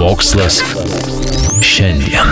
Mokslas šiandien.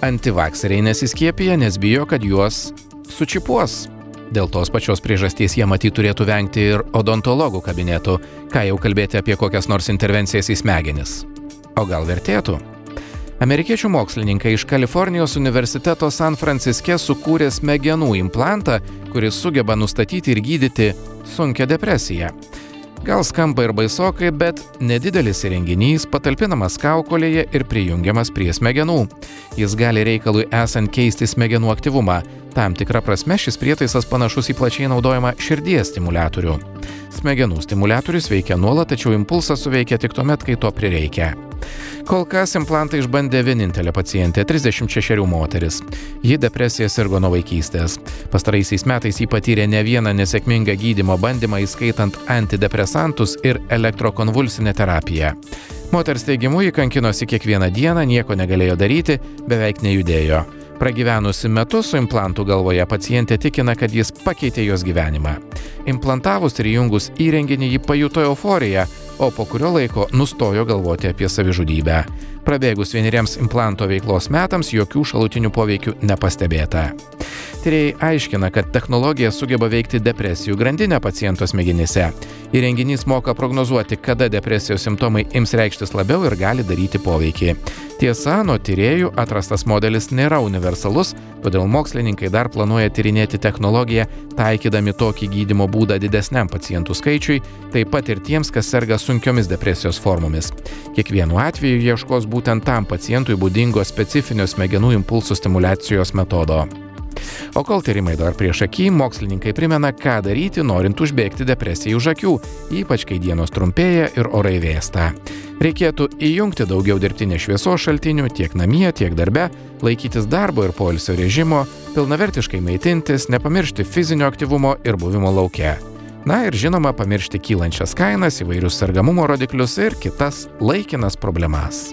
Antivakseriai nesiskiepija, nes bijo, kad juos sučipuos. Dėl tos pačios priežasties jie matyt turėtų vengti ir odontologų kabinetų, ką jau kalbėti apie kokias nors intervencijas į smegenis. O gal vertėtų? Amerikiečių mokslininkai iš Kalifornijos universiteto San Franciske sukūrė smegenų implantą, kuris sugeba nustatyti ir gydyti sunkę depresiją. Gal skamba ir baisokai, bet nedidelis įrenginys patalpinamas kaukolėje ir prijungiamas prie smegenų. Jis gali reikalui esant keisti smegenų aktyvumą. Tam tikra prasme šis prietaisas panašus į plačiai naudojamą širdies stimulatorių. Smegenų stimulatorius veikia nuolat, tačiau impulsas suveikia tik tuomet, kai to prireikia. Kol kas implantą išbandė vienintelė pacientė - 36 moteris. Ji depresija sirgo nuo vaikystės. Pastaraisiais metais ji patyrė ne vieną nesėkmingą gydimo bandymą, įskaitant antidepresantus ir elektrokonvulsinę terapiją. Moters teigimu, ji kankinosi kiekvieną dieną, nieko negalėjo daryti, beveik nejudėjo. Pragyvenusi metus su implantu galvoje pacientė tikina, kad jis pakeitė jos gyvenimą. Implantavus ir įjungus įrenginį ji pajuto euforiją, o po kurio laiko nustojo galvoti apie savižudybę. Prabėgus vieneriems implanto veiklos metams jokių šalutinių poveikių nepastebėta. Tyrėjai aiškina, kad technologija sugeba veikti depresijų grandinę paciento smegenyse. Įrenginys moka prognozuoti, kada depresijos simptomai ims reikštis labiau ir gali daryti poveikį. Tiesa, nuo tyriejų atrastas modelis nėra universalus, todėl mokslininkai dar planuoja tyrinėti technologiją, taikydami tokį gydimo būdą didesniam pacientų skaičiui, taip pat ir tiems, kas serga sunkiomis depresijos formomis. Kiekvienu atveju ieškos būtent tam pacientui būdingo specifinio smegenų impulsų stimulacijos metodo. O kol tyrimai dar prieš akį, mokslininkai primena, ką daryti, norint užbėgti depresijai už akių, ypač kai dienos trumpėja ir orai vėsta. Reikėtų įjungti daugiau dirbtinės šviesos šaltinių tiek namie, tiek darbe, laikytis darbo ir poilsio režimo, pilnavertiškai maitintis, nepamiršti fizinio aktyvumo ir buvimo laukia. Na ir žinoma, pamiršti kylančias kainas, įvairius sergamumo rodiklius ir kitas laikinas problemas.